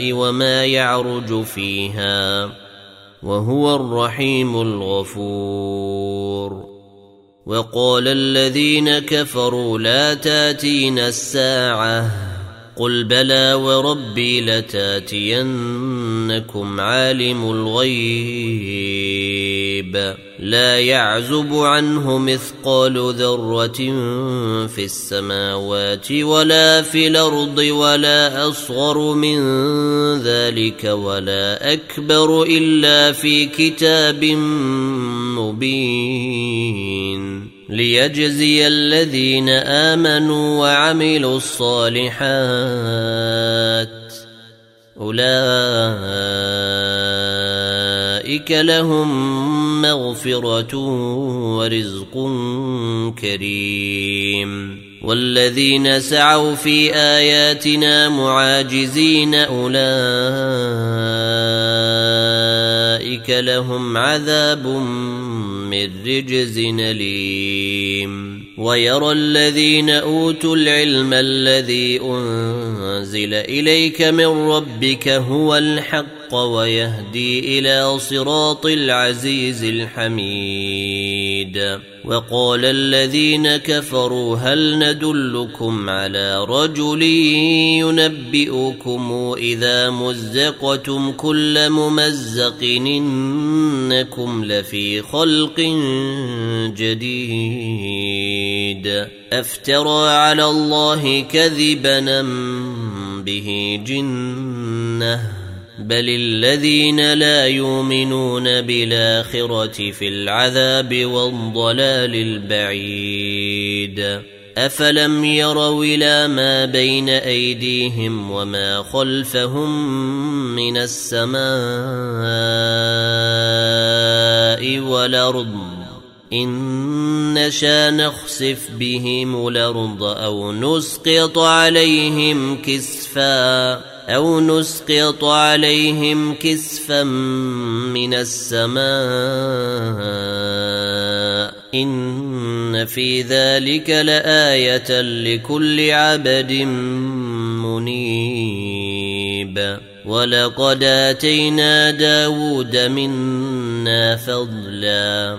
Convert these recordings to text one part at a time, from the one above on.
وما يعرج فيها وهو الرحيم الغفور. وقال الذين كفروا لا تاتين الساعة قل بلى وربي لتاتينكم عالم الغيب. لا يعزب عنه مثقال ذرة في السماوات ولا في الأرض ولا أصغر من ذلك ولا أكبر إلا في كتاب مبين. ليجزي الذين آمنوا وعملوا الصالحات أولئك لهم مغفرة ورزق كريم. والذين سعوا في آياتنا معاجزين أولئك لهم عذاب من رجز أليم. ويرى الذين أوتوا العلم الذي أنزل إليك من ربك هو الحق ويهدي إلى صراط العزيز الحميد. وقال الذين كفروا هل ندلكم على رجل ينبئكم إذا مزقتم كل ممزق إنكم لفي خلق جديد. أفترى على الله كذبا به جنة؟ بل الذين لا يؤمنون بالاخره في العذاب والضلال البعيد افلم يروا إلى ما بين ايديهم وما خلفهم من السماء والارض ان نشا نخسف بهم الأرض أو نسقط عليهم كسفا أو نسقط عليهم كسفا من السماء إن في ذلك لآية لكل عبد منيب ولقد آتينا داود منا فضلا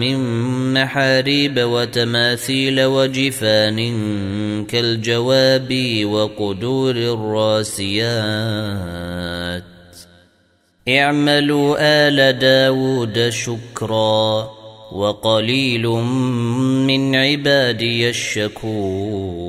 من محاريب وتماثيل وجفان كالجواب وقدور الراسيات. اعملوا آل داود شكرا وقليل من عبادي الشكور.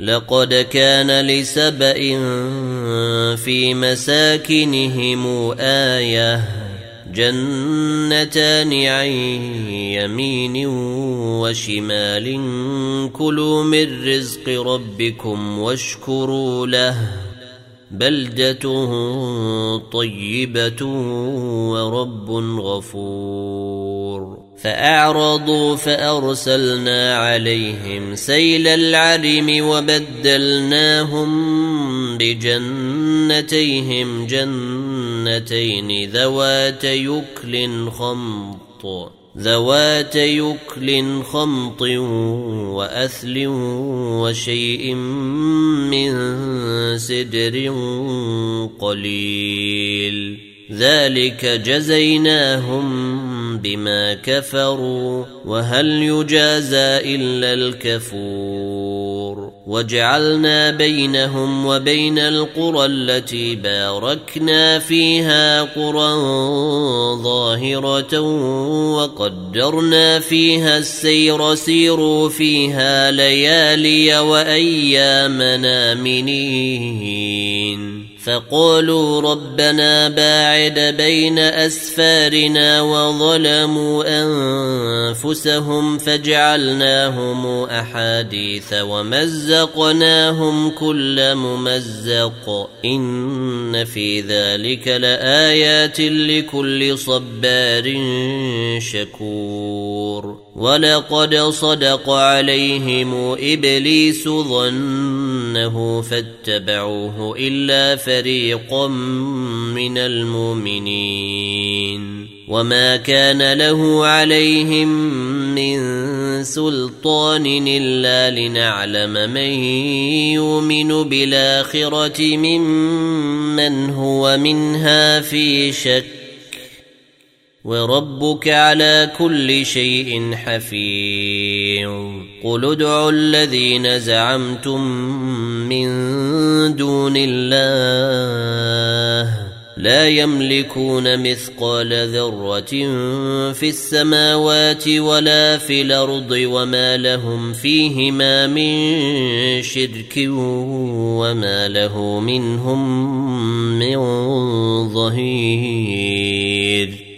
لقد كان لسبأ في مساكنهم آية جنتان عن يمين وشمال. كلوا من رزق ربكم واشكروا له. بلدة طيبة ورب غفور. فأعرضوا فأرسلنا عليهم سيل العرم وبدلناهم بجنتيهم جنتين ذوات يكل خمط ذوات يكل خمط وأثل وشيء من سدر قليل. ذلك جزيناهم بما كفروا وهل يجازى إلا الكفور. وجعلنا بينهم وبين القرى التي باركنا فيها قرى ظاهرة وقدرنا فيها السير سيروا فيها ليالي وايام منين. فقالوا ربنا باعد بين أسفارنا وظلموا أنفسهم فجعلناهم أحاديث ومزقناهم كل ممزق. إن في ذلك لآيات لكل صبار شكور. ولقد صدق عليهم إبليس ظنه فاتبعوه الا فريقا من المؤمنين وما كان له عليهم من سلطان الا لنعلم من يؤمن بالاخره ممن هو منها في شك وربك على كل شيء حفيظ. قل ادعوا الذين زعمتم من دون الله لا يملكون مثقال ذرة في السماوات ولا في الأرض وما لهم فيهما من شرك وما له منهم من ظهير.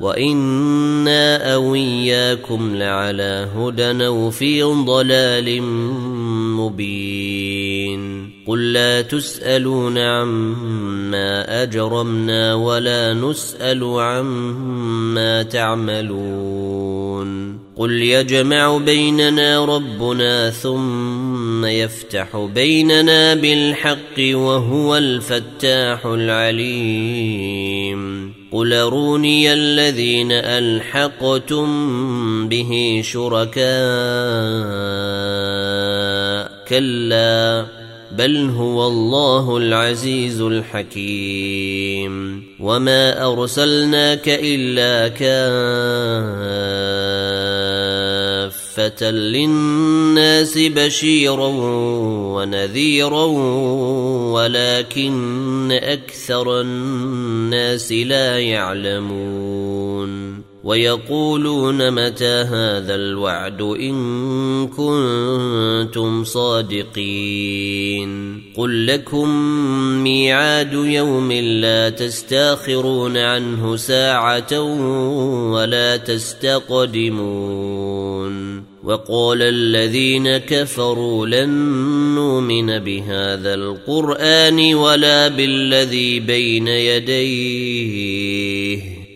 وإنا أو إياكم لعلى هدى أو في ضلال مبين قل لا تسألون عما أجرمنا ولا نسأل عما تعملون قل يجمع بيننا ربنا ثم يفتح بيننا بالحق وهو الفتاح العليم قل اروني الذين ألحقتم به شركاء كلا بل هو الله العزيز الحكيم. وما أرسلناك إلا كافة للناس بشيرا ونذيرا ولكن أكثر الناس لا يعلمون ويقولون متى هذا الوعد إن كنتم صادقين قل لكم ميعاد يوم لا تستاخرون عنه ساعة ولا تستقدمون وقال الذين كفروا لن نؤمن بهذا القرآن ولا بالذي بين يديه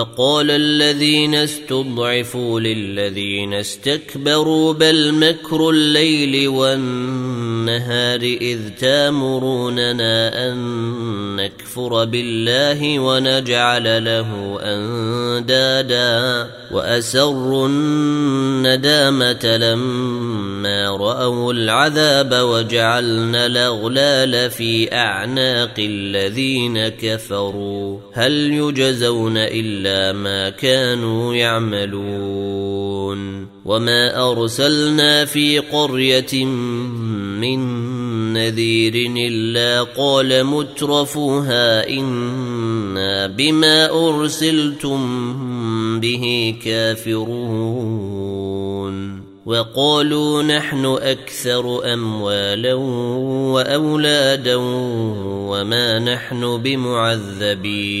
وقال الذين استضعفوا للذين استكبروا بل مكر الليل والنهار إذ تامروننا أن نكفر بالله ونجعل له أندادا وأسروا الندامة لما رأوا العذاب وجعلنا الأغلال في أعناق الذين كفروا هل يجزون إلا ما كانوا يعملون وما أرسلنا في قرية من نذير إلا قال مترفوها إنا بما أرسلتم به كافرون وقالوا نحن أكثر أموالا وأولادا وما نحن بمعذبين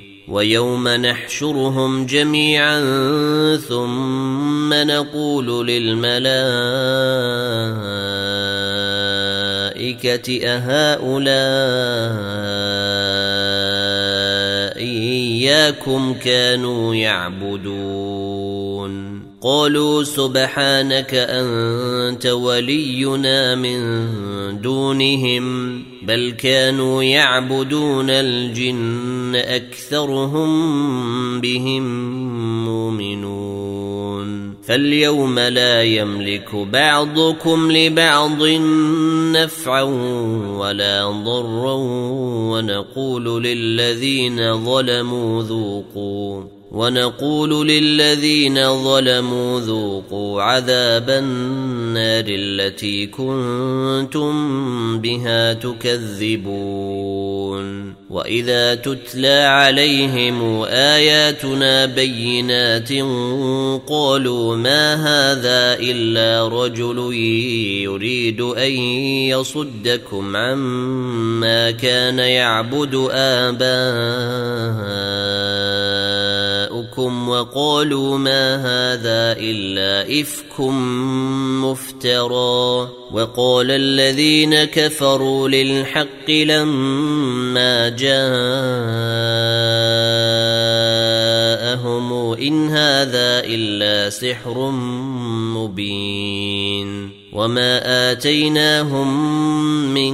ويوم نحشرهم جميعا ثم نقول للملائكة أهؤلاء إياكم كانوا يعبدون. قالوا سبحانك أنت ولينا من دونهم. بل كانوا يعبدون الجن أكثرهم بهم مؤمنون. فاليوم لا يملك بعضكم لبعض نفعا ولا ضرا ونقول للذين ظلموا ذوقوا ونقول للذين ظلموا ذوقوا عذاب النار التي كنتم بها تكذبون. وإذا تتلى عليهم آياتنا بينات قالوا ما هذا إلا رجل يريد أن يصدكم عما كان يعبد اباؤكم وقالوا ما هذا إلا إفك مفترى. وقال الذين كفروا للحق لما جاءهم إن هذا إلا سحر مبين. وما آتيناهم من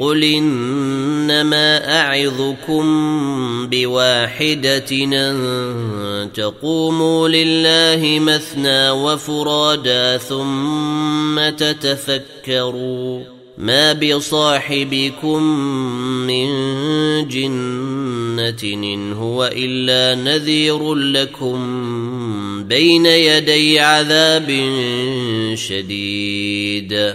قل ان انما اعظكم بواحده ان تقوموا لله مثنى وفرادا ثم تتفكروا ما بصاحبكم من جنه ان هو الا نذير لكم بين يدي عذاب شديد